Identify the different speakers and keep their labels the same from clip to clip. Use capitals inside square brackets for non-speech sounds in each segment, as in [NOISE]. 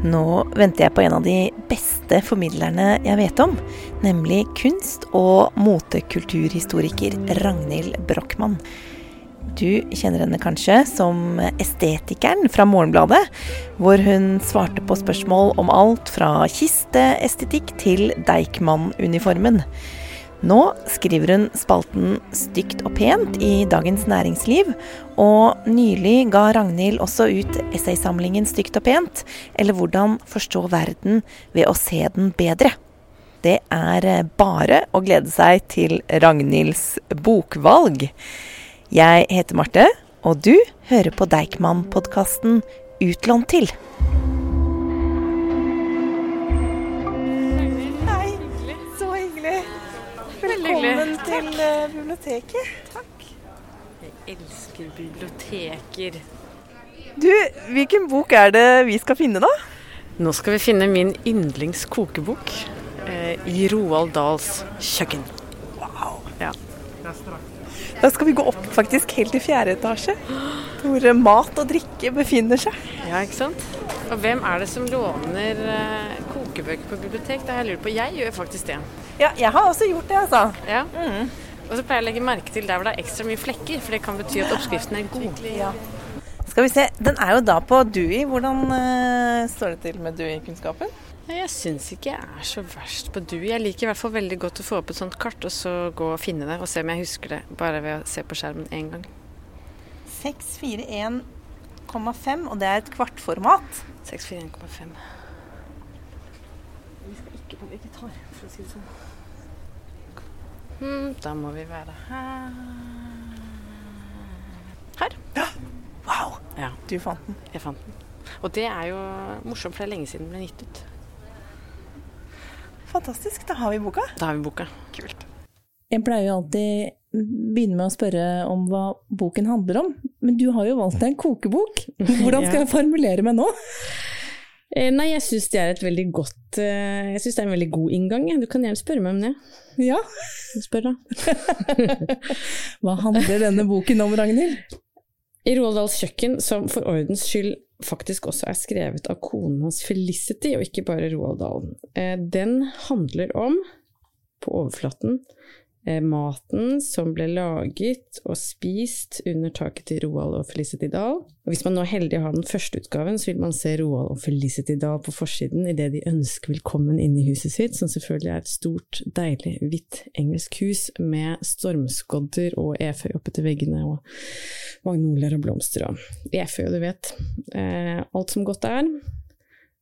Speaker 1: Nå venter jeg på en av de beste formidlerne jeg vet om, nemlig kunst- og motekulturhistoriker Ragnhild Brochmann. Du kjenner henne kanskje som estetikeren fra Morgenbladet, hvor hun svarte på spørsmål om alt fra kisteestetikk til Deichman-uniformen. Nå skriver hun spalten Stygt og pent i Dagens Næringsliv, og nylig ga Ragnhild også ut essaysamlingen Stygt og pent, eller Hvordan forstå verden ved å se den bedre. Det er bare å glede seg til Ragnhilds bokvalg. Jeg heter Marte, og du hører på Deichman-podkasten Utlånt til. Velkommen til uh, biblioteket.
Speaker 2: Takk. Jeg elsker biblioteker.
Speaker 1: Du, hvilken bok er det vi skal finne, da?
Speaker 2: Nå skal vi finne min yndlingskokebok eh, i Roald Dahls kjøkken.
Speaker 1: Wow.
Speaker 2: Ja.
Speaker 1: Da skal vi gå opp faktisk helt til fjerde etasje, hvor mat og drikke befinner seg.
Speaker 2: ja, ikke sant? Og hvem er det som låner eh, kokebøker på bibliotek? Det har jeg lurt på. Jeg gjør faktisk det.
Speaker 1: Ja, jeg har også gjort det, altså.
Speaker 2: Ja. Og så pleier jeg å legge merke til der hvor det er ekstra mye flekker, for det kan bety at oppskriften er god.
Speaker 1: Ja. Skal vi se, Den er jo da på Dewey. Hvordan uh, står det til med Dewey-kunnskapen?
Speaker 2: Jeg syns ikke jeg er så verst på Dui. Jeg liker i hvert fall veldig godt å få opp et sånt kart, og så gå og finne det, og se om jeg husker det bare ved å se på skjermen én gang.
Speaker 1: 641,5, og det er et kvartformat.
Speaker 2: 641,5. Vi ikke på vegetar, for å si det sånn. Mm, da må vi være her Her.
Speaker 1: Wow,
Speaker 2: Ja,
Speaker 1: du fant den.
Speaker 2: jeg fant den. Og det er jo morsomt, for det er lenge siden den ble gitt ut.
Speaker 1: Fantastisk. Da har vi boka.
Speaker 2: Da har vi boka.
Speaker 1: Kult.
Speaker 3: Jeg pleier jo alltid begynne med å spørre om hva boken handler om, men du har jo valgt deg en kokebok. Hvordan skal
Speaker 2: Ja.
Speaker 3: jeg formulere meg nå?
Speaker 2: Eh, nei, jeg syns det er et veldig godt eh, Jeg syns det er en veldig god inngang. Du kan gjerne spørre meg om det.
Speaker 3: Ja,
Speaker 2: Spør, da. [LAUGHS]
Speaker 3: Hva handler denne boken om, Ragnhild?
Speaker 2: I Roald Dahls kjøkken, som for ordens skyld faktisk også er skrevet av konen hans Felicity, og ikke bare Roald Dahl. Eh, Den handler om, på overflaten, maten som ble laget og spist under taket til Roald og Felicity Dahl. Og hvis man nå er heldig å ha den første utgaven, så vil man se Roald og Felicity Dahl på forsiden idet de ønsker velkommen inn i huset sitt, som selvfølgelig er et stort, deilig, hvitt engelsk hus med stormskodder og eføy oppe til veggene og magnolier og blomster og eføy, du vet. Eh, alt som godt er.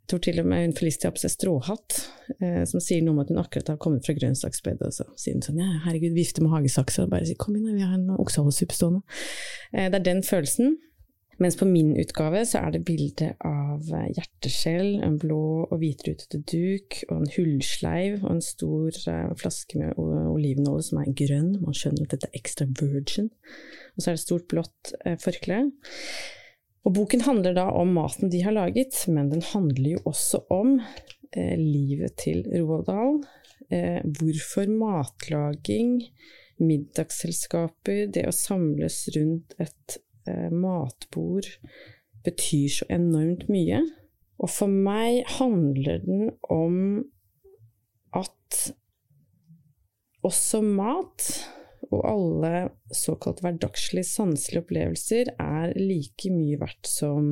Speaker 2: Jeg tror til og med hun Felicity har på seg stråhatt, eh, som sier noe om at hun akkurat har kommet fra grønnsaksbedet. Og så sier hun sånn ja, herregud, vifte med hagesakser og bare sier kom inn, vi har en oksehallesuppe stående. Eh, det er den følelsen. Mens på min utgave så er det bilde av eh, hjerteskjell, en blå og hvitrutete duk, og en hullsleiv og en stor eh, flaske med olivenolje som er grønn. Man skjønner at dette er extra virgin. Og så er det et stort blått eh, forkle. Og boken handler da om maten de har laget, men den handler jo også om eh, livet til Roald Dahl. Eh, hvorfor matlaging, middagsselskaper, det å samles rundt et eh, matbord betyr så enormt mye. Og for meg handler den om at også mat og alle såkalt hverdagslige sanselige opplevelser er like mye verdt som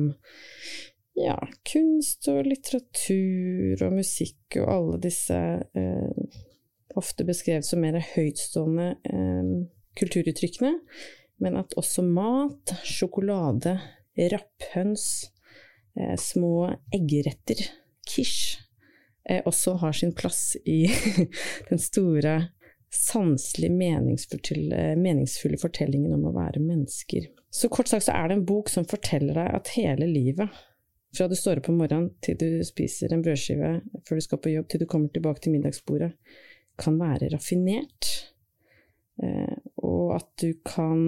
Speaker 2: ja, kunst og litteratur og musikk og alle disse eh, ofte beskrevet som mer høytstående eh, kulturuttrykkene, men at også mat, sjokolade, rapphøns, eh, små eggeretter, quiche, eh, også har sin plass i [LAUGHS] den store sanselig meningsfulle, fortellingen om å være mennesker. Så kort sagt så er det en bok som forteller deg at hele livet, fra du står opp om morgenen til du spiser en brødskive før du skal på jobb, til du kommer tilbake til middagsbordet, kan være raffinert. Eh, og at du kan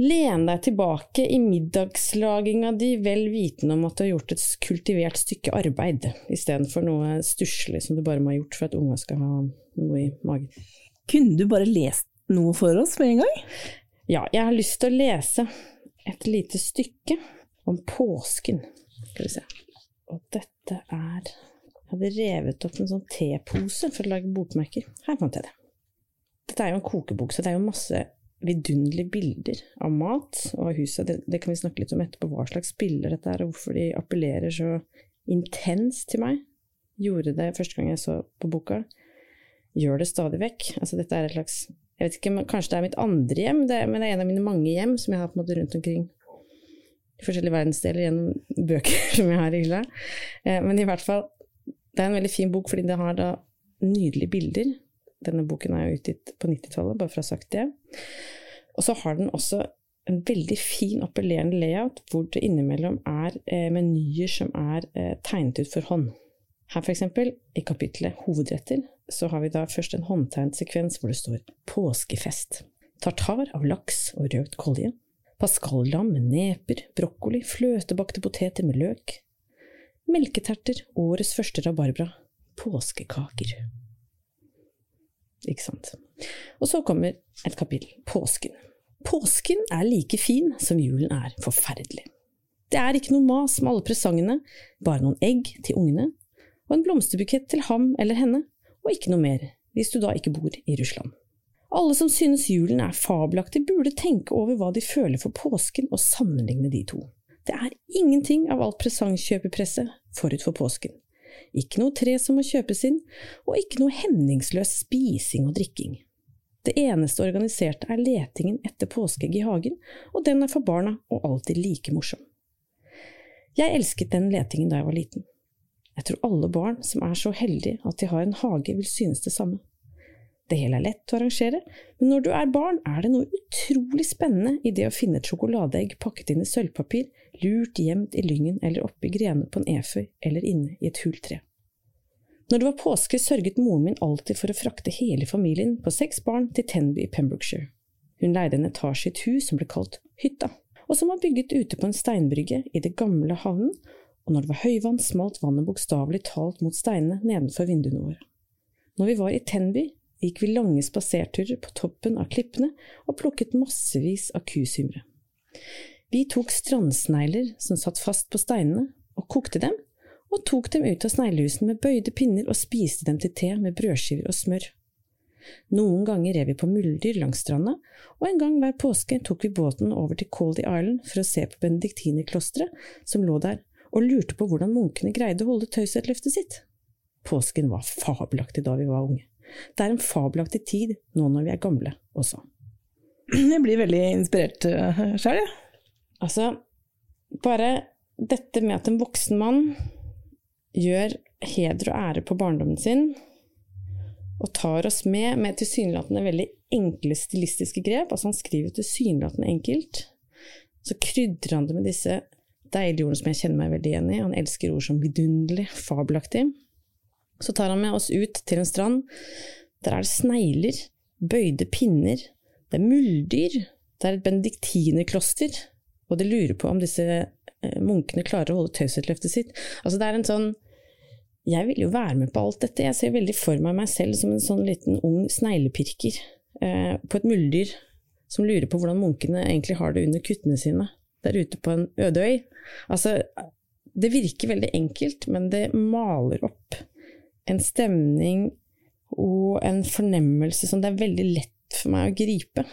Speaker 2: lene deg tilbake i middagslaginga di, vel vitende om at du har gjort et kultivert stykke arbeid, istedenfor noe stusslig som du bare må ha gjort for at unga skal ha noe i magen.
Speaker 3: Kunne du bare lest noe for oss med en gang?
Speaker 2: Ja, jeg har lyst til å lese et lite stykke om påsken. Skal vi se. Og dette er Jeg hadde revet opp en sånn tepose for å lage bokmerker. Her fant jeg det. Dette er jo en kokebok, så det er jo masse vidunderlige bilder av mat og av huset. Det, det, kan vi snakke litt om etterpå, hva slags bilder dette er, og hvorfor de appellerer så intenst til meg. Gjorde det første gang jeg så på boka. Gjør det stadig vekk. Altså, dette er et slags jeg vet ikke, Kanskje det er mitt andre hjem, det men det er en av mine mange hjem som jeg har på en måte rundt omkring i forskjellige verdensdeler gjennom [LAUGHS] bøker som jeg har i hylla. Eh, men i hvert fall, det er en veldig fin bok fordi det har da nydelige bilder. Denne boken er jo utgitt på 90-tallet, bare for å ha sagt det. Og så har den også en veldig fin, appellerende layout, hvor det innimellom er eh, menyer som er eh, tegnet ut for hånd. Her eksempel, i kapittelet Hovedretter, så har vi da først en håndtegnet sekvens hvor det står Påskefest. Tartar av laks og røkt kolje. Pascallam med neper, brokkoli, fløtebakte poteter med løk. Melketerter, årets første rabarbra. Påskekaker. Ikke sant. Og så kommer et kapittel, påsken. Påsken er like fin som julen er forferdelig. Det er ikke noe mas med alle presangene, bare noen egg til ungene, og en blomsterbukett til ham eller henne, og ikke noe mer, hvis du da ikke bor i Russland. Alle som synes julen er fabelaktig, burde tenke over hva de føler for påsken, og sammenligne de to. Det er ingenting av alt presangkjøpepresset forut for påsken. Ikke noe tre som må kjøpes inn, og ikke noe hemningsløs spising og drikking. Det eneste organiserte er letingen etter påskeegg i hagen, og den er for barna og alltid like morsom. Jeg elsket den letingen da jeg var liten. Jeg tror alle barn som er så heldige at de har en hage, vil synes det samme. Det hele er lett å arrangere, men når du er barn, er det noe utrolig spennende i det å finne et sjokoladeegg pakket inn i sølvpapir, lurt gjemt i lyngen eller oppi grenene på en eføy eller inne i et hult tre. Når det var påske, sørget moren min alltid for å frakte hele familien på seks barn til Tenby i Pembrokeshire. Hun leide en etasje i et hus som ble kalt Hytta, og som var bygget ute på en steinbrygge i det gamle havnen, og når det var høyvann, smalt vannet bokstavelig talt mot steinene nedenfor vinduene våre. Når vi var i Tenby, gikk vi lange spaserturer på toppen av klippene og plukket massevis av kusymre. Vi tok strandsnegler som satt fast på steinene, og kokte dem, og tok dem ut av sneglehusene med bøyde pinner og spiste dem til te med brødskiver og smør. Noen ganger rev vi på muldyr langs stranda, og en gang hver påske tok vi båten over til Caldy Island for å se på benediktinerklosteret som lå der og lurte på hvordan munkene greide å holde taushetsløftet sitt. Påsken var fabelaktig da vi var unge. Det er en fabelaktig tid nå når vi er gamle også. [CLEARS THROAT]
Speaker 3: Jeg blir veldig inspirert uh, sjøl, jeg.
Speaker 2: Altså, bare dette med at en voksen mann gjør heder og ære på barndommen sin, og tar oss med med tilsynelatende veldig enkle stilistiske grep, altså han skriver tilsynelatende enkelt, så krydrer han det med disse deilige ordene som jeg kjenner meg veldig igjen i. Han elsker ord som vidunderlig, fabelaktig. Så tar han med oss ut til en strand. Der er det snegler, bøyde pinner, det er muldyr, det er et benediktinerkloster, og de lurer på om disse eh, munkene klarer å holde taushetsløftet sitt. Altså det er en sånn Jeg vil jo være med på alt dette. Jeg ser veldig for meg meg selv som en sånn liten ung sneglepirker eh, på et muldyr som lurer på hvordan munkene egentlig har det under kuttene sine der ute på en øde øy. Altså, det virker veldig enkelt, men det maler opp en stemning og en fornemmelse som det er veldig lett for meg å gripe.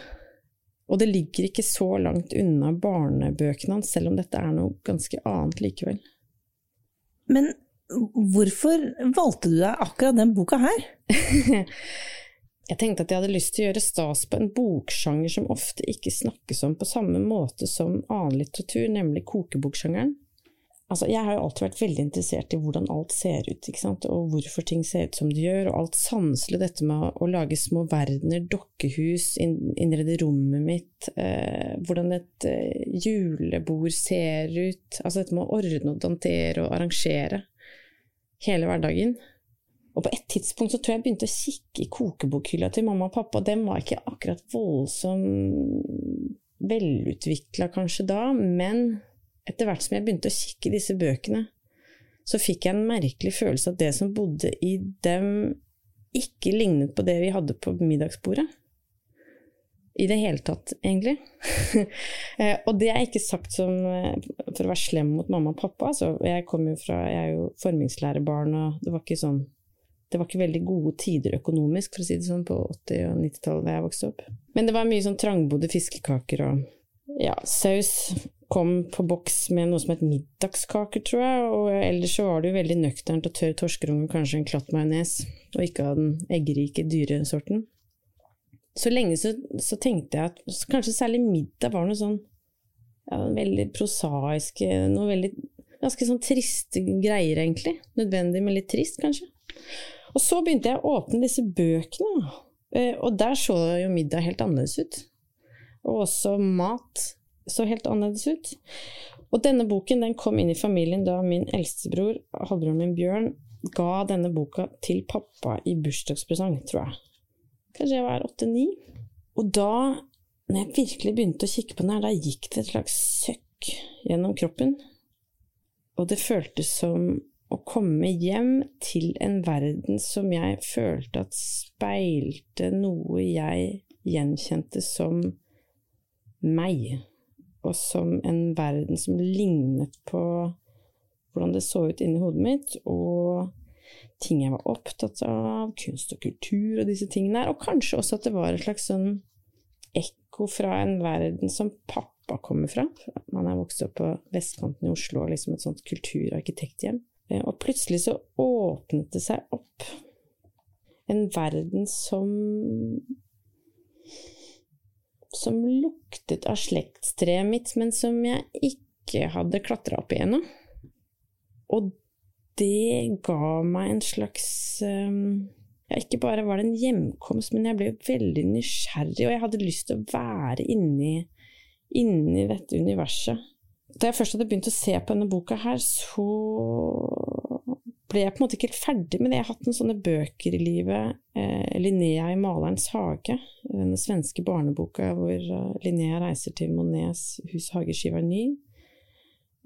Speaker 2: Og det ligger ikke så langt unna barnebøkene hans, selv om dette er noe ganske annet likevel.
Speaker 3: Men hvorfor valgte du deg akkurat den boka her? [LAUGHS]
Speaker 2: Jeg tenkte at jeg hadde lyst til å gjøre stas på en boksjanger som ofte ikke snakkes om på samme måte som annen litteratur, nemlig kokeboksjangeren. Altså, jeg har jo alltid vært veldig interessert i hvordan alt ser ut, og hvorfor ting ser ut som de gjør, og alt sanselig, dette med å lage små verdener, dokkehus, innrede rommet mitt, eh, hvordan et eh, julebord ser ut, altså dette med å ordne og dantere og arrangere hele hverdagen. Og på et tidspunkt så tror jeg jeg begynte å kikke i kokebokhylla til mamma og pappa, og den var ikke akkurat voldsomt velutvikla kanskje da, men etter hvert som jeg begynte å kikke i disse bøkene, så fikk jeg en merkelig følelse at det som bodde i dem, ikke lignet på det vi hadde på middagsbordet. i det hele tatt, egentlig. [LAUGHS] Eh, og det er ikke sagt som eh, for å være slem mot mamma og pappa. Altså, jeg, fra, jeg er jo formingslærebarn, og det var ikke sånn det var ikke veldig gode tider økonomisk, for å si det sånn, på 80- og 90-tallet da jeg vokste opp. Men det var mye sånn trangbodde fiskekaker og ja, saus kom på boks med noe som het middagskaker, tror jeg, og ellers så var det jo veldig nøkternt og tørr torskerunge, kanskje en klatt majones, og ikke av den eggerike, dyre sorten så lenge så, så, tenkte jeg at kanskje særlig middag var noe sånn ja, veldig prosaiske, noe veldig ganske sånn triste greier, egentlig. Nødvendig, men litt trist, kanskje. Og så begynte jeg å åpne disse bøkene, eh, og der så jo middag helt annerledes ut. Og også mat så helt annerledes ut. Og denne boken den kom inn i familien da min eldstebror, halvbroren min Bjørn, ga denne boka til pappa i bursdagspresang, tror jeg. Kanskje jeg var åtte-ni. Og da, når jeg virkelig begynte å kikke på den her, da gikk det et slags søkk gjennom kroppen. Og det føltes som å komme hjem til en verden som jeg følte at speilte noe jeg gjenkjente som meg, og som en verden som lignet på hvordan det så ut inni hodet mitt, og ting jeg var opptatt av, kunst og kultur og disse tingene her. og kanskje også at det var et slags sånn ekko fra en verden som pappa kommer fra. Man er vokst opp på vestkanten i Oslo, liksom et sånt kultur- og. Eh, og plutselig så åpnet det seg opp en verden som som luktet av slektstreet mitt, men som jeg ikke hadde klatra opp i ennå. Og det ga meg en slags um, ja, Ikke bare var det en hjemkomst, men jeg ble veldig nysgjerrig, og jeg hadde lyst til å være inni, inni dette universet. Da jeg først hadde begynt å se på denne boka her, så ble jeg på en måte ikke helt ferdig med det. Jeg har hatt noen sånne bøker i livet. Eh, Linnea i Malerens hage, denne svenske barneboka hvor uh, Linnea reiser til Monets hus hageskiver ny.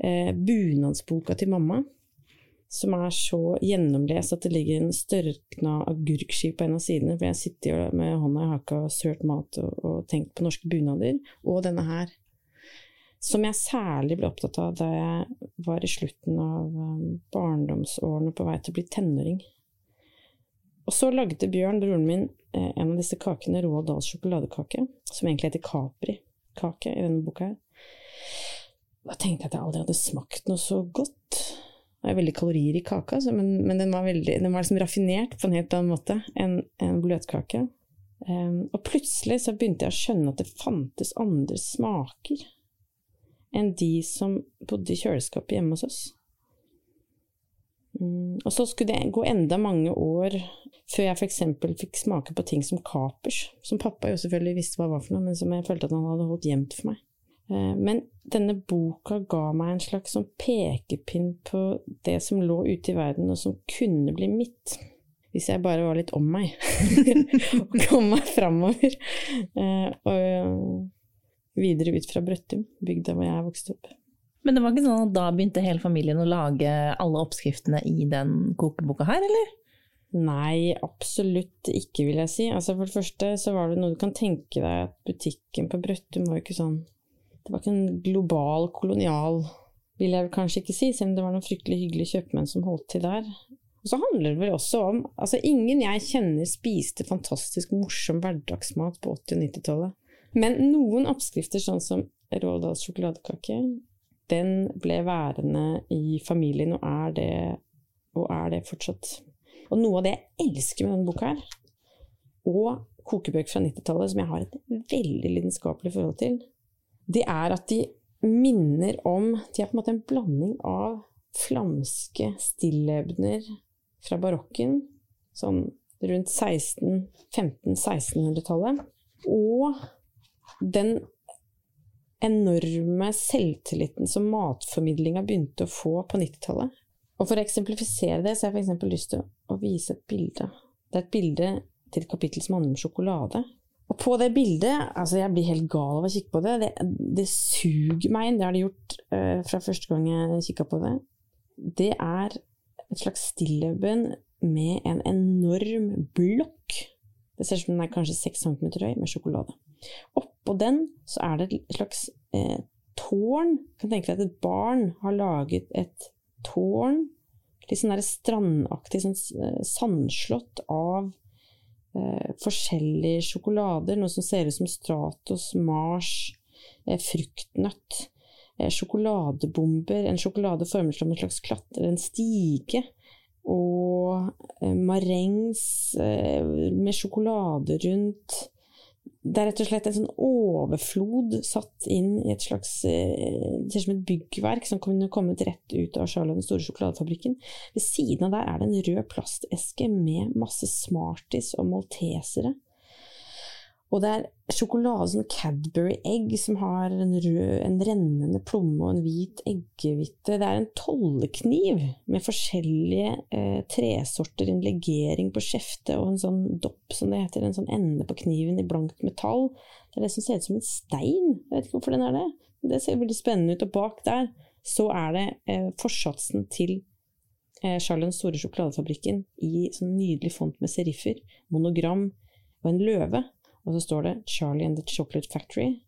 Speaker 2: Eh, bunadsboka til mamma som er så gjennomlest at det ligger en størkna agurkskive på en av sidene, for jeg sitter med hånda i haka og sølt mat og, og tenkt på norske bunader, og denne her, som jeg særlig ble opptatt av da jeg var i slutten av um, barndomsårene på vei til å bli tenåring. Og så lagde Bjørn, broren min, eh, en av disse kakene, Roald Dahls sjokoladekake, som egentlig heter Capri-kake i denne boka her. Da tenkte jeg at jeg aldri hadde smakt noe så godt. Det er veldig kalorier i kaka, så, men, men, den var, veldig, den var liksom raffinert på en helt annen måte enn en bløtkake. Um, og plutselig så begynte jeg å skjønne at det fantes andre smaker enn de som bodde i kjøleskapet hjemme hos oss. Um, og så skulle det gå enda mange år før jeg f.eks. fikk smake på ting som kapers, som pappa jo selvfølgelig visste hva var for noe, men som jeg følte at han hadde holdt gjemt for meg. Eh, men denne boka ga meg en slags sånn pekepinn på det som lå ute i verden, og som kunne bli mitt. Hvis jeg bare var litt om meg, [LAUGHS] og kom meg framover. Eh, og videre ut fra Brøttum, bygda hvor jeg vokste opp.
Speaker 3: Men det var ikke sånn at da begynte hele familien å lage alle oppskriftene i den kokeboka her, eller?
Speaker 2: Nei, absolutt ikke, vil jeg si. Altså For det første så var det noe du kan tenke deg at butikken på Brøttum var jo ikke sånn det var ikke en global kolonial, vil jeg kanskje ikke si, selv om det var noen fryktelig hyggelige kjøpmenn som holdt til der. Og så handler det vel også om Altså, ingen jeg kjenner spiste fantastisk morsom hverdagsmat på 80- og 90-tallet. Men noen oppskrifter, sånn som Rådals sjokoladekake, den ble værende i familien, og er det, og er det fortsatt. Og noe av det jeg elsker med denne boka her, og kokebøker fra 90-tallet, som jeg har et veldig lidenskapelig forhold til, det er at de minner om De er på en måte en blanding av flamske stillebner fra barokken, sånn rundt 1500-1600-tallet, og den enorme selvtilliten som matformidlinga begynte å få på 90-tallet. Og for å eksemplifisere det, så har jeg f.eks. lyst til å vise et bilde. Det er et bilde til et kapittel som handler om sjokolade. Og på det bildet Altså, jeg blir helt gal av å kikke på det. Det, det suger meg inn. Det har det gjort uh, fra første gang jeg kikka på det. Det er et slags stilleben med en enorm blokk. Det ser ut som den er kanskje seks centimeter høy, med sjokolade. Oppå den så er det et slags eh, tårn. Du kan tenke deg at et barn har laget et tårn, litt sånn strandaktig, sånn sandslott av eh, forskjellige sjokolader. Noe som ser ut som Stratos, Mars, eh, fruktnøtt. Eh, sjokoladebomber, en sjokolade formet som en slags klatre, en stige. Og eh, marengs eh, med sjokolade rundt det er rett og slett en sånn overflod satt inn i et slags eh, Det ser ut som et byggverk som kunne kommet rett ut av Charlotte den store sjokoladefabrikken. Ved siden av der er det en rød plasteske med masse Smarties og maltesere. Og det er sjokolade, sånn Cadbury-egg, som har en, rød, en rennende plomme og en hvit eggehvite. Det er en tollekniv med forskjellige eh, tresorter, en legering på skjeftet og en sånn dopp, som det heter, en sånn ende på kniven i blankt metall. Det er det som ser ut som en stein. Jeg vet ikke hvorfor den er det. Det ser veldig spennende ut. Og bak der så er det eh, forsatsen til eh, Charlens store sjokoladefabrikken i sånn nydelig font med seriffer, monogram og en løve. Og så står det 'Charlie and the Chocolate Factory',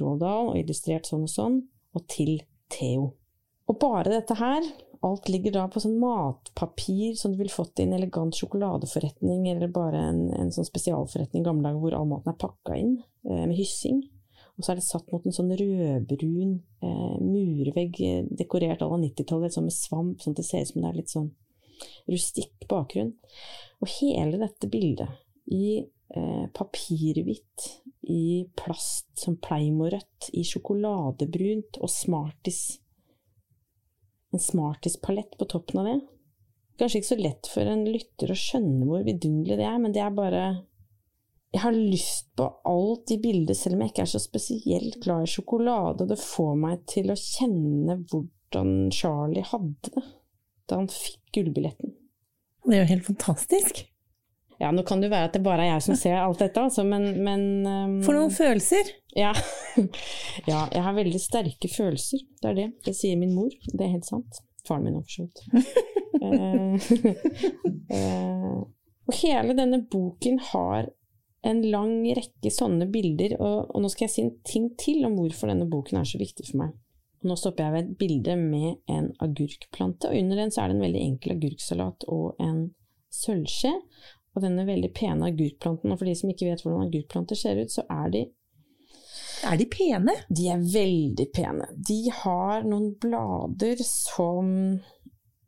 Speaker 2: Roald og illustrert sånn og sånn, og til Theo. Og bare dette her, alt ligger da på sånn matpapir som du ville fått i en elegant sjokoladeforretning, eller bare en, en sånn spesialforretning i gamle dager hvor all maten er pakka inn eh, med hyssing. Og så er det satt mot en sånn rødbrun eh, murvegg eh, dekorert à la 90-tallet, sånn med svamp, sånn at det ser ut som det er litt sånn rustikk bakgrunn. Og hele dette bildet i eh, papirhvitt, i plast som pleimorødt, i sjokoladebrunt og Smarties. En Smarties-palett på toppen av det. Kanskje ikke så lett for en lytter å skjønne hvor vidunderlig det er, men det er bare Jeg har lyst på alt i bildet, selv om jeg ikke er så spesielt glad i sjokolade, og det får meg til å kjenne hvordan Charlie hadde det da han fikk gullbilletten.
Speaker 3: Det er jo helt fantastisk.
Speaker 2: Ja, nå kan det jo være at det bare er jeg som ser alt dette, altså, men, men um,
Speaker 3: For noen følelser!
Speaker 2: Ja. [LAUGHS] ja, jeg har veldig sterke følelser. Det er det. Det sier min mor. Det er helt sant. Faren min òg, for så vidt. uh, [LAUGHS] [LAUGHS] og hele denne boken har en lang rekke sånne bilder, og, og, nå skal jeg si en ting til om hvorfor denne boken er så viktig for meg. Og nå stopper jeg ved et bilde med en agurkplante, og under den så er det en veldig enkel agurksalat og en sølvskje. Og denne veldig pene agurkplanten, og for de som ikke vet hvordan agurkplanter ser ut, så er de
Speaker 3: Er de pene?
Speaker 2: De er veldig pene. De har noen blader som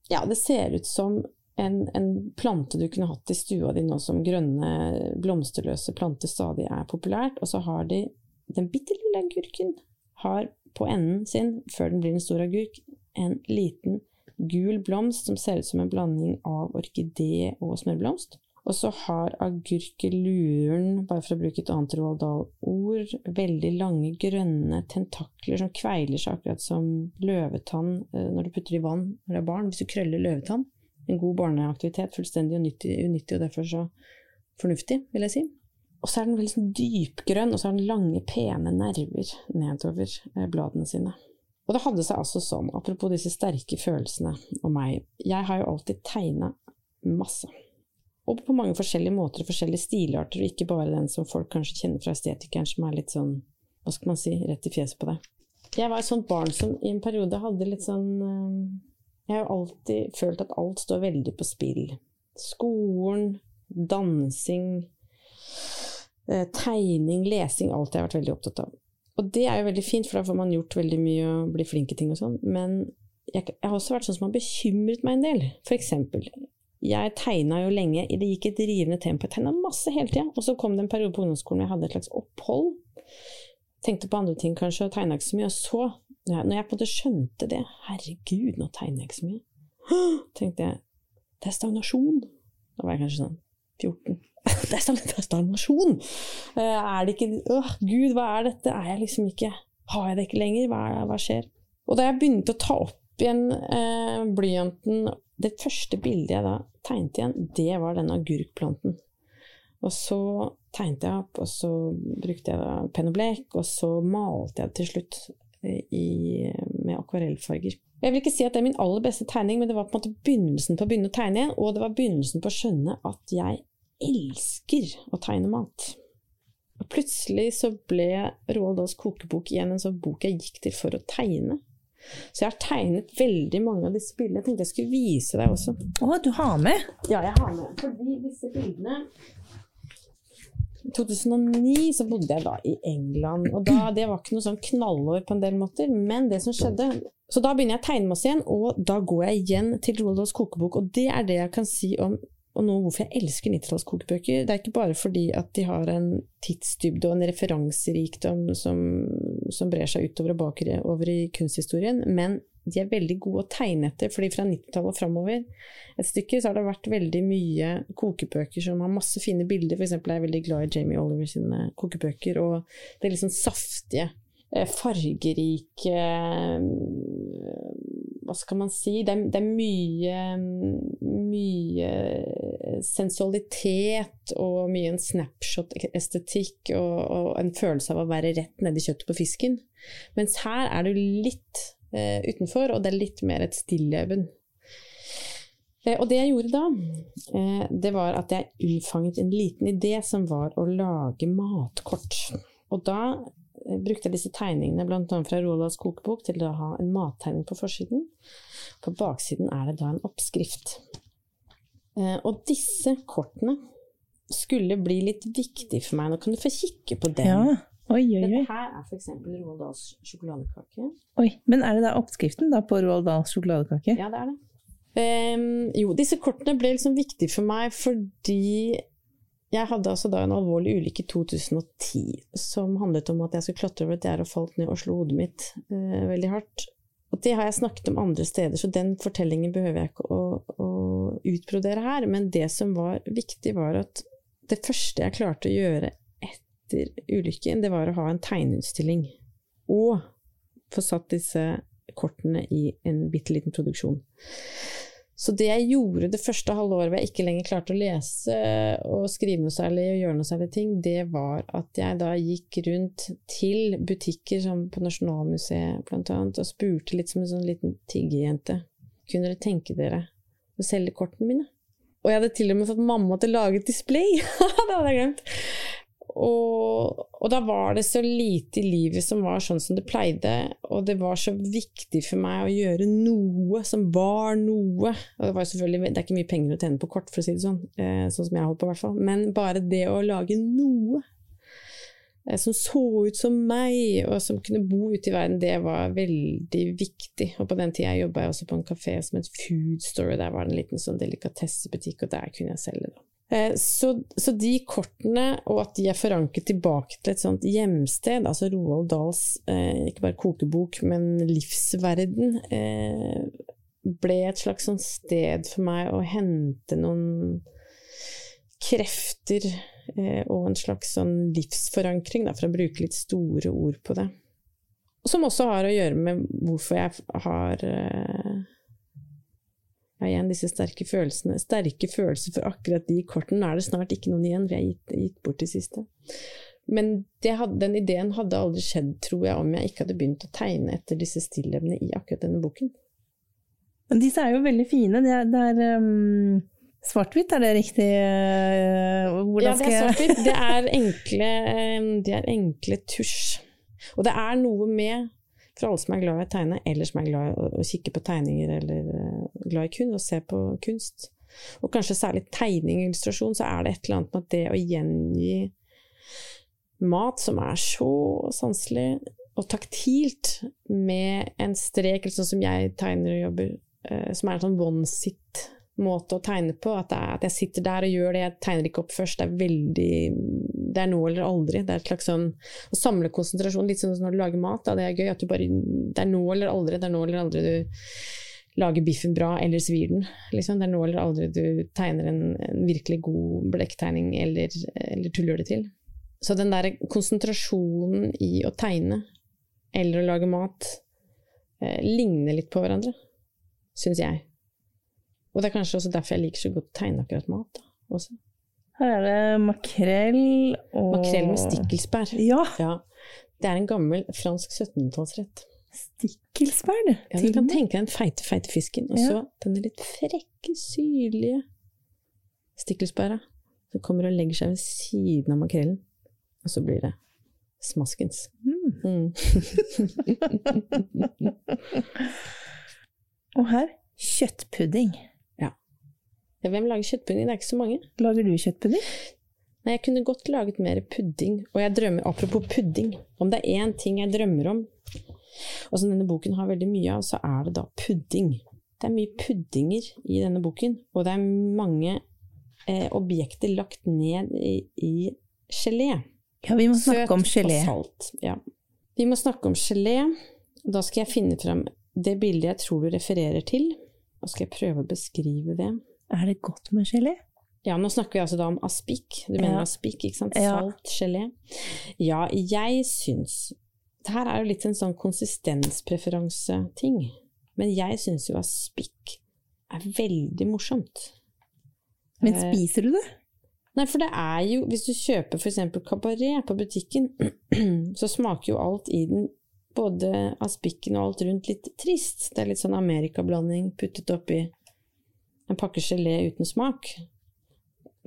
Speaker 2: Ja, det ser ut som en, en, plante du kunne hatt i stua di nå som grønne, blomsterløse planter stadig er populært. Og så har de den bitte lille agurken har på enden sin, før den blir en stor agurk, en liten gul blomst som ser ut som en blanding av orkidé og smørblomst. Og så har agurkeluren, bare for å bruke et annet Roald Dahl-ord, veldig lange, grønne tentakler som kveiler seg akkurat som løvetann eh, når du putter i vann når du er barn. Hvis du krøller løvetann. En god barneaktivitet, fullstendig unyttig, unyttig og derfor så fornuftig, vil jeg si. Og så er den veldig sånn dypgrønn, og så har den lange, pene nerver nedover eh, bladene sine. Og det hadde seg altså sånn, apropos disse sterke følelsene og meg, jeg har jo alltid tegna masse og på mange forskjellige måter og forskjellige stilarter, og ikke bare den som folk kanskje kjenner fra estetikeren, som er litt sånn, hva skal man si, rett i fjeset på deg. Jeg var et sånt barn som i en periode hadde litt sånn eh, Jeg har jo alltid følt at alt står veldig på spill. Skolen, dansing, eh, tegning, lesing, alt jeg har vært veldig opptatt av. Og det er jo veldig fint, for da får man gjort veldig mye og blir flink i ting og sånn, men jeg, jeg, har også vært sånn som har bekymret meg en del. For eksempel, jeg tegna jo lenge, det gikk et rivende tempo. Jeg tegna masse hele tida. Og så kom det en periode på ungdomsskolen hvor jeg hadde et slags opphold. Tenkte på andre ting kanskje, og tegna ikke så mye. Og så, når jeg på en måte skjønte det, herregud, nå tegner jeg ikke så mye, [GASPS] tenkte jeg det er stagnasjon. Da var jeg kanskje sånn 14. [LAUGHS] Det er stagnasjon! Eh, er det ikke Åh, gud, hva er dette? Er jeg liksom ikke Har jeg det ikke lenger? Hva, hva skjer? Og da jeg begynte å ta opp igjen eh, blyanten det første bildet jeg da tegnet igjen, det var den agurkplanten. Og så tegnet jeg opp, og så brukte jeg penn og blekk, og så malte jeg det til slutt eh, i, med akvarellfarger. Jeg vil ikke si at det er min aller beste tegning, men det var på en måte begynnelsen på å begynne å tegne igjen, og det var begynnelsen på å skjønne at jeg elsker å tegne mat. Og plutselig så ble Roald Dahls kokebok igjen en sånn bok jeg gikk til for å tegne. Så jeg har tegnet veldig mange av disse bildene. Jeg tenkte jeg skulle vise deg også.
Speaker 3: Å, du har med?
Speaker 2: Ja, jeg har med. Fordi disse bildene I 2009 så bodde jeg da i England, og da, det var ikke noe sånn knallår på en del måter, men det som skjedde Så da begynner jeg å tegne masse igjen, og da går jeg igjen til Roaldals kokebok, og det er det jeg kan si om og nå hvorfor jeg elsker 90-tallskokebøker. Det er ikke bare fordi at de har en tidsdybde og en referanserikdom som, som brer seg utover og bakover i kunsthistorien, men de er veldig gode å tegne etter, fordi fra 90-tallet og framover et stykke så har det vært veldig mye kokebøker som har masse fine bilder. For eksempel er jeg veldig glad i Jamie Oliver sine kokebøker, og det er litt sånn saftige, fargerike hva skal man si Det er, det er mye, mye sensualitet og mye en snapshot-estetikk og, og, en følelse av å være rett nedi kjøttet på fisken. Mens her er du litt eh, utenfor, og det er litt mer et stilleben. Eh, og det jeg gjorde da, eh, det var at jeg unnfanget en liten idé som var å lage matkort. Og da brukte jeg disse tegningene bl.a. fra Roalds kokebok til å ha en mattegning på forsiden. På baksiden er det da en oppskrift. Eh, og disse kortene skulle bli litt viktig for meg. Nå kan du få kikke på den.
Speaker 3: Ja. Oi, oi, oi.
Speaker 2: Dette her er f.eks. Roald Dahls sjokoladekake.
Speaker 3: Oi, Men er det da oppskriften da på Roald Dahls sjokoladekake?
Speaker 2: Ja, det er det. Um, jo, disse kortene ble liksom viktige for meg fordi jeg hadde altså da en alvorlig ulykke i 2010 som handlet om at jeg skulle klatre over et gjerde og falt ned og slo hodet mitt eh, veldig hardt. Og det har jeg snakket om andre steder, så den fortellingen behøver jeg ikke å, å utbrodere her. Men det som var viktig, var at det første jeg klarte å gjøre etter ulykken, det var å ha en tegneutstilling. Og få satt disse kortene i en bitte liten produksjon. Så det jeg gjorde det første halve året hvor jeg ikke lenger klarte å lese og skrive noe særlig og gjøre noe særlig ting, det var at jeg da gikk rundt til butikker som på Nasjonalmuseet blant og spurte litt som en sånn liten tiggerjente. Kunne dere tenke dere å selge kortene mine? Og jeg hadde til og med fått mamma til å lage et display! [LAUGHS] det hadde jeg glemt! Og, og, da var det så lite i livet som var sånn som det pleide, og det var så viktig for meg å gjøre noe som var noe. Og det, var selvfølgelig, det er ikke mye penger å tjene på kort, for å si det sånn, eh, sånn som jeg holdt på, i hvert fall. Men bare det å lage noe eh, som så ut som meg, og som kunne bo ute i verden, det var veldig viktig. Og på den tida jobba jeg også på en kafé som het Food Story, der var det en liten sånn delikatessebutikk, og der kunne jeg selge det. Eh, så, så, de kortene, og at de er forankret tilbake til et sånt hjemsted, altså Roald Dahls eh, ikke bare kokebok, men livsverden, eh, ble et slags sånn sted for meg å hente noen krefter og en slags sånn livsforankring, da, for å bruke litt store ord på det. Som også har å gjøre med hvorfor jeg har ja, igjen disse sterke følelsene. Sterke følelser for akkurat de kortene. Nå er det snart ikke noen igjen, for jeg har gitt, gitt bort de siste. Men hadde, den ideen hadde aldri skjedd, tror jeg, om jeg ikke hadde begynt å tegne etter disse stillevnene i akkurat denne boken.
Speaker 3: Men disse er jo veldig fine. Det er, det er um, svart-hvitt, er det riktig? Uh,
Speaker 2: ja, det er svart-hvitt. Det er enkle, um, det er enkle tusj. Og det er noe med for alle som er glad i å tegne, eller som er glad i å, kikke på tegninger eller uh, glad i kunst, og se på kunst. Og kanskje særlig tegning og illustrasjon, så er det et eller annet med at det å gjengi mat som er så sanselig og taktilt, med en strek, eller sånn som jeg tegner og jobber, uh, som er en sånn one sit måte å tegne på. At, er, at, jeg sitter der og gjør det, jeg tegner ikke opp først. Det er veldig Det er nå eller aldri. Det er et slags sånn å samle konsentrasjon, litt sånn som når du lager mat. Da. Det er gøy at du bare Det er nå eller aldri. Det er nå eller aldri du lager biffen bra eller svir den. Liksom. Det er nå eller aldri du tegner en, en virkelig god blekktegning eller, eller tuller det til. Så den der konsentrasjonen i å tegne eller å lage mat eh, ligner litt på hverandre, syns jeg. Og det er kanskje også derfor jeg liker så godt å tegne akkurat mat. Da, også.
Speaker 3: Her er det makrell og
Speaker 2: Makrell med stikkelsbær.
Speaker 3: Ja.
Speaker 2: ja. Det er en gammel fransk 1700-tallsrett.
Speaker 3: Stikkelsbær, det.
Speaker 2: Ja, du kan tenke deg den feite, feite fisken, og så ja. denne litt frekke, syrlige stikkelsbæra som kommer og legger seg ved siden av makrellen. og så blir det smaskens.
Speaker 3: Mm.
Speaker 2: Mm. [LAUGHS]
Speaker 3: Og her kjøttpudding.
Speaker 2: Hvem lager kjøttpudding? Det er ikke så mange.
Speaker 3: Lager du kjøttpudding?
Speaker 2: Nei, jeg kunne godt laget mer pudding. Og jeg drømmer, apropos pudding, om det er én ting jeg drømmer om, og som denne boken har veldig mye av, så er det da pudding. Det er mye puddinger i denne boken, og det er mange eh, objekter lagt ned i, i gelé.
Speaker 3: Ja, vi må snakke om gelé.
Speaker 2: Søt og salt. Ja. Vi må snakke om gelé. Da skal jeg finne fram det bildet jeg tror du refererer til, og skal jeg prøve å beskrive det.
Speaker 3: Er det godt med gelé?
Speaker 2: Ja, nå snakker vi altså da om aspik. Du mener
Speaker 3: Ja.
Speaker 2: aspik, ikke sant? Salt, gelé. Ja, jeg syns Det her er jo litt en sånn konsistenspreferanseting. Men jeg syns jo aspik er veldig morsomt.
Speaker 3: Men
Speaker 2: Eh,
Speaker 3: spiser du det?
Speaker 2: Nei, for det er jo Hvis du kjøper f.eks. kabaret på butikken, [CLEARS THROAT] så smaker jo alt i den, både aspikken og alt rundt, litt trist. Det er litt sånn amerikablanding puttet oppi en pakke gelé uten smak,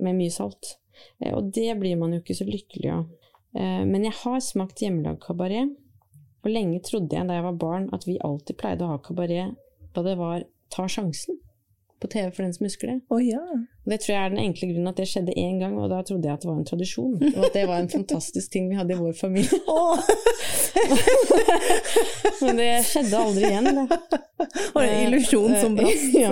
Speaker 2: med mye salt. Eh, Og det blir man jo ikke så lykkelig av. Eh, Men jeg har smakt hjemmelagd kabaret, og lenge trodde jeg da jeg var barn at vi alltid pleide å ha kabaret da det var Ta sjansen på TV for den som husker det.
Speaker 3: Oh, ja.
Speaker 2: Det tror jeg er den enkle grunnen at det skjedde én gang, og da trodde jeg at det var en tradisjon. [LAUGHS] Og at det var en fantastisk ting vi hadde i vår familie. [LAUGHS] Men det skjedde aldri igjen, det.
Speaker 3: Var det en illusjon som brast?
Speaker 2: Ja.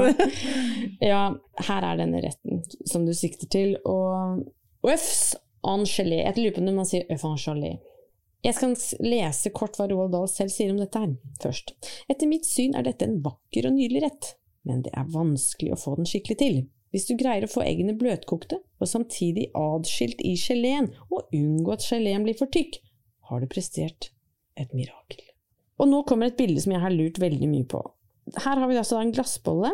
Speaker 2: [LAUGHS] ja, her er denne retten som du sikter til. Og øfs en gelé. Jeg lurer på om man sier øff gelé. Jeg skal lese kort hva Roald Dahl selv sier om dette her, først. Etter mitt syn er dette en vakker og nydelig rett, men det er vanskelig å få den skikkelig til. Hvis du greier å få eggene bløtkokte, og samtidig adskilt i geleen, og unngå at geleen blir for tykk, har du prestert et mirakel. Og nå kommer et bilde som jeg har lurt veldig mye på. Her har vi altså en glassbolle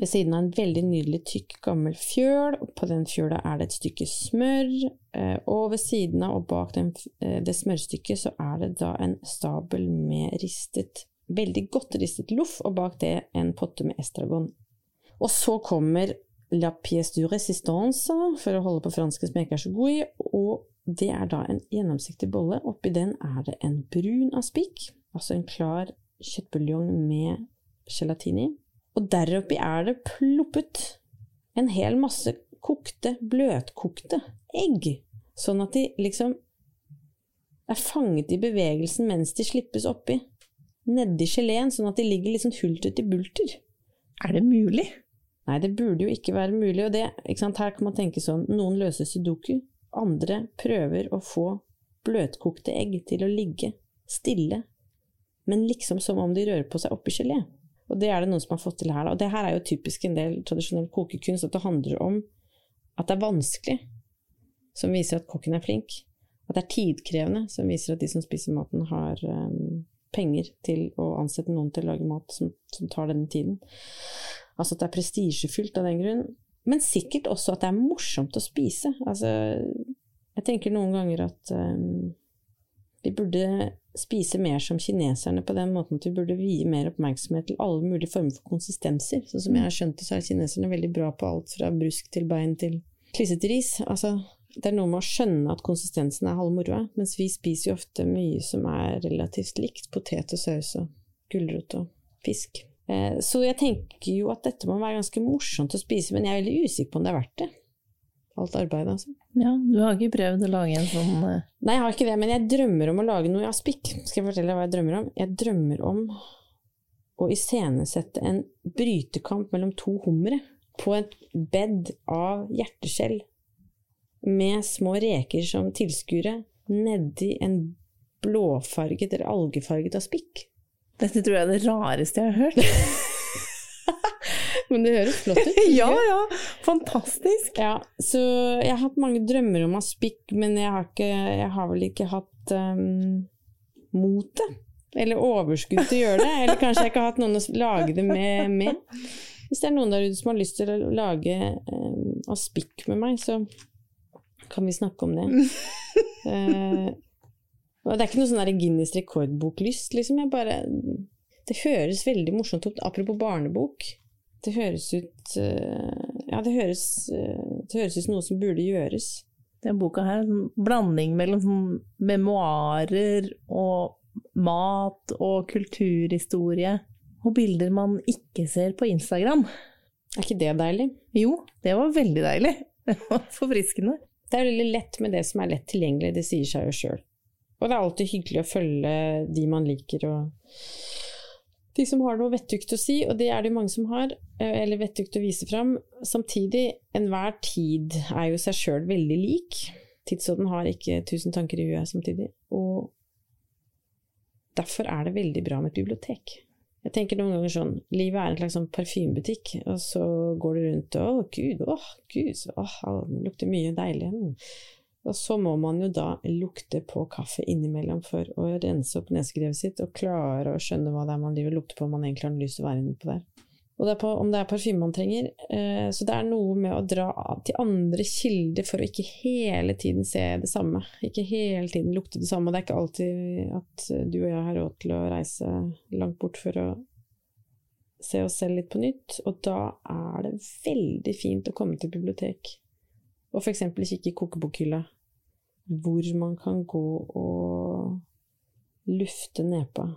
Speaker 2: ved siden av en veldig nydelig tykk, gammel fjøl. og På den fjøla er det et stykke smør, eh, og ved siden av og bak den, eh, det smørstykket så er det da en stabel med ristet, veldig godt ristet loff, og bak det en potte med estragon. Og så kommer la pièce du résistance, for å holde på fransken som jeg ikke er så god i, og det er da en gjennomsiktig bolle. Oppi den er det en brun aspik, altså en klar kjøttbuljong med gelatini. Og der oppi er det ploppet en hel masse kokte, bløtkokte egg, sånn at de liksom er fanget i bevegelsen mens de slippes oppi, nedi geleen, sånn at de ligger liksom hult ut i bulter.
Speaker 3: Er det mulig?
Speaker 2: Nei, det burde jo ikke være mulig, og det, ikke sant, her kan man tenke sånn, noen løser sudoku, andre prøver å få bløtkokte egg til å ligge stille, men liksom som om de rører på seg oppi gelé. Og det er det noen som har fått til her, da. Og det her er jo typisk en del tradisjonell kokekunst, at det handler om at det er vanskelig, som viser at kokken er flink. At det er tidkrevende, som viser at de som spiser maten, har um, penger til å ansette noen til å lage mat som, som tar denne tiden. Altså at det er prestisjefylt av den grunn. Men sikkert også at det er morsomt å spise. Altså, jeg tenker noen ganger at um, vi burde spise mer som kineserne på den måten at vi burde vie mer oppmerksomhet til alle mulige former for konsistenser. Sånn som jeg har skjønt det, så er kineserne veldig bra på alt fra brusk til bein til klissete ris. Altså, det er noe med å skjønne at konsistensen er halve moroa, mens vi spiser jo ofte mye som er relativt likt. Potet og saus og gulrot og fisk. Eh, Så jeg tenker jo at dette må være ganske morsomt å spise, men jeg er veldig usikker på om det er verdt det. Alt arbeidet, altså.
Speaker 3: Ja, du har ikke prøvd å lage en sånn uh...
Speaker 2: Nei, jeg har ikke det, men jeg drømmer om å lage noe av spikk. Skal jeg fortelle deg hva jeg drømmer om? Jeg drømmer om å iscenesette en brytekamp mellom to hummere på et bed av hjerteskjell med små reker som tilskuere nedi en blåfarget eller algefarget aspik.
Speaker 3: Dette tror jeg er det rareste jeg har hørt. [LAUGHS]
Speaker 2: Men det høres flott ut. [LAUGHS]
Speaker 3: ja, ja. Fantastisk.
Speaker 2: Ja, så jeg har hatt mange drømmer om aspik, men jeg har, ikke, jeg har vel ikke hatt um, motet. Eller overskudd til å gjøre det. Eller kanskje jeg ikke har hatt noen å lage det med. med. Hvis det er noen der ute som har lyst til å lage um, aspik med meg, så kan vi snakke om det. [LAUGHS] uh, det er ikke noe sånn Guinness rekordboklyst, liksom. Jeg bare Det høres veldig morsomt ut. Apropos barnebok. Det høres ut eh, Ja, det høres, eh, det høres ut som noe som burde gjøres.
Speaker 3: Den boka her, en blanding mellom sånn memoarer og mat og kulturhistorie. Og bilder man ikke ser på Instagram.
Speaker 2: Er ikke det deilig?
Speaker 3: Jo, det var veldig deilig. [LAUGHS] Det var forfriskende.
Speaker 2: Det er veldig lett med det som er lett tilgjengelig, det sier seg jo sjøl. Og det er alltid hyggelig å følge de man liker, og de som har noe vettugt å si, og det er det mange som har, eh, eller vettugt å vise fram. Samtidig, enhver tid er jo seg sjøl veldig lik. Tidsånden har ikke tusen tanker i huet samtidig. Og derfor er det veldig bra med et bibliotek. Jeg tenker noen ganger sånn, livet er en slags sånn parfymebutikk, og så går du rundt og å gud, åh, gud, åh, det lukter mye deilig. Og så må man jo da lukte på kaffe innimellom for å rense opp nesegrevet sitt og klare å skjønne hva det er man driver lukter på om man egentlig har lyst til å være inne på der. Og det er på, om det er parfyme man trenger. Eh, så det er noe med å dra til andre kilder for å ikke hele tiden se det samme. Ikke hele tiden lukte det samme. Og det er ikke alltid at du og jeg har råd til å reise langt bort for å se oss selv litt på nytt. Og da er det veldig fint å komme til bibliotek og f.eks. kikke i kokebokhylla, hvor man kan gå og lufte nepa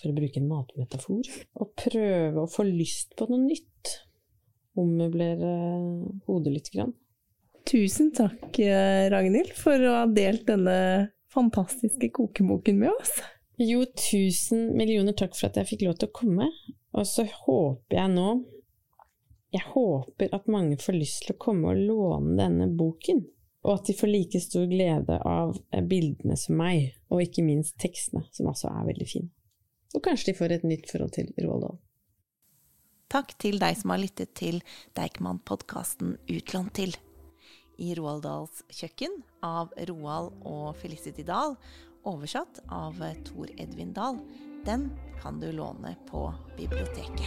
Speaker 2: for å bruke en matmetafor, og prøve å få lyst på noe nytt. Ommøblere hodet litt. Grann.
Speaker 3: Tusen takk, eh, Ragnhild, for å ha delt denne fantastiske kokeboken med oss.
Speaker 2: Jo, tusen millioner takk for at jeg fikk lov til å komme. Og så håper jeg nå Jeg håper at mange får lyst til å komme og låne denne boken. Og at de får like stor glede av bildene som meg, og ikke minst tekstene, som altså er veldig fine. Og kanskje de får et nytt forhold til Roald Dahl.
Speaker 1: Takk til deg som har lyttet til Deichman-podkasten Utlånt til. I Roald Dahls kjøkken av Roald og Felicity Dahl, oversatt av Tor Edvin Dahl. Den kan du låne på biblioteket.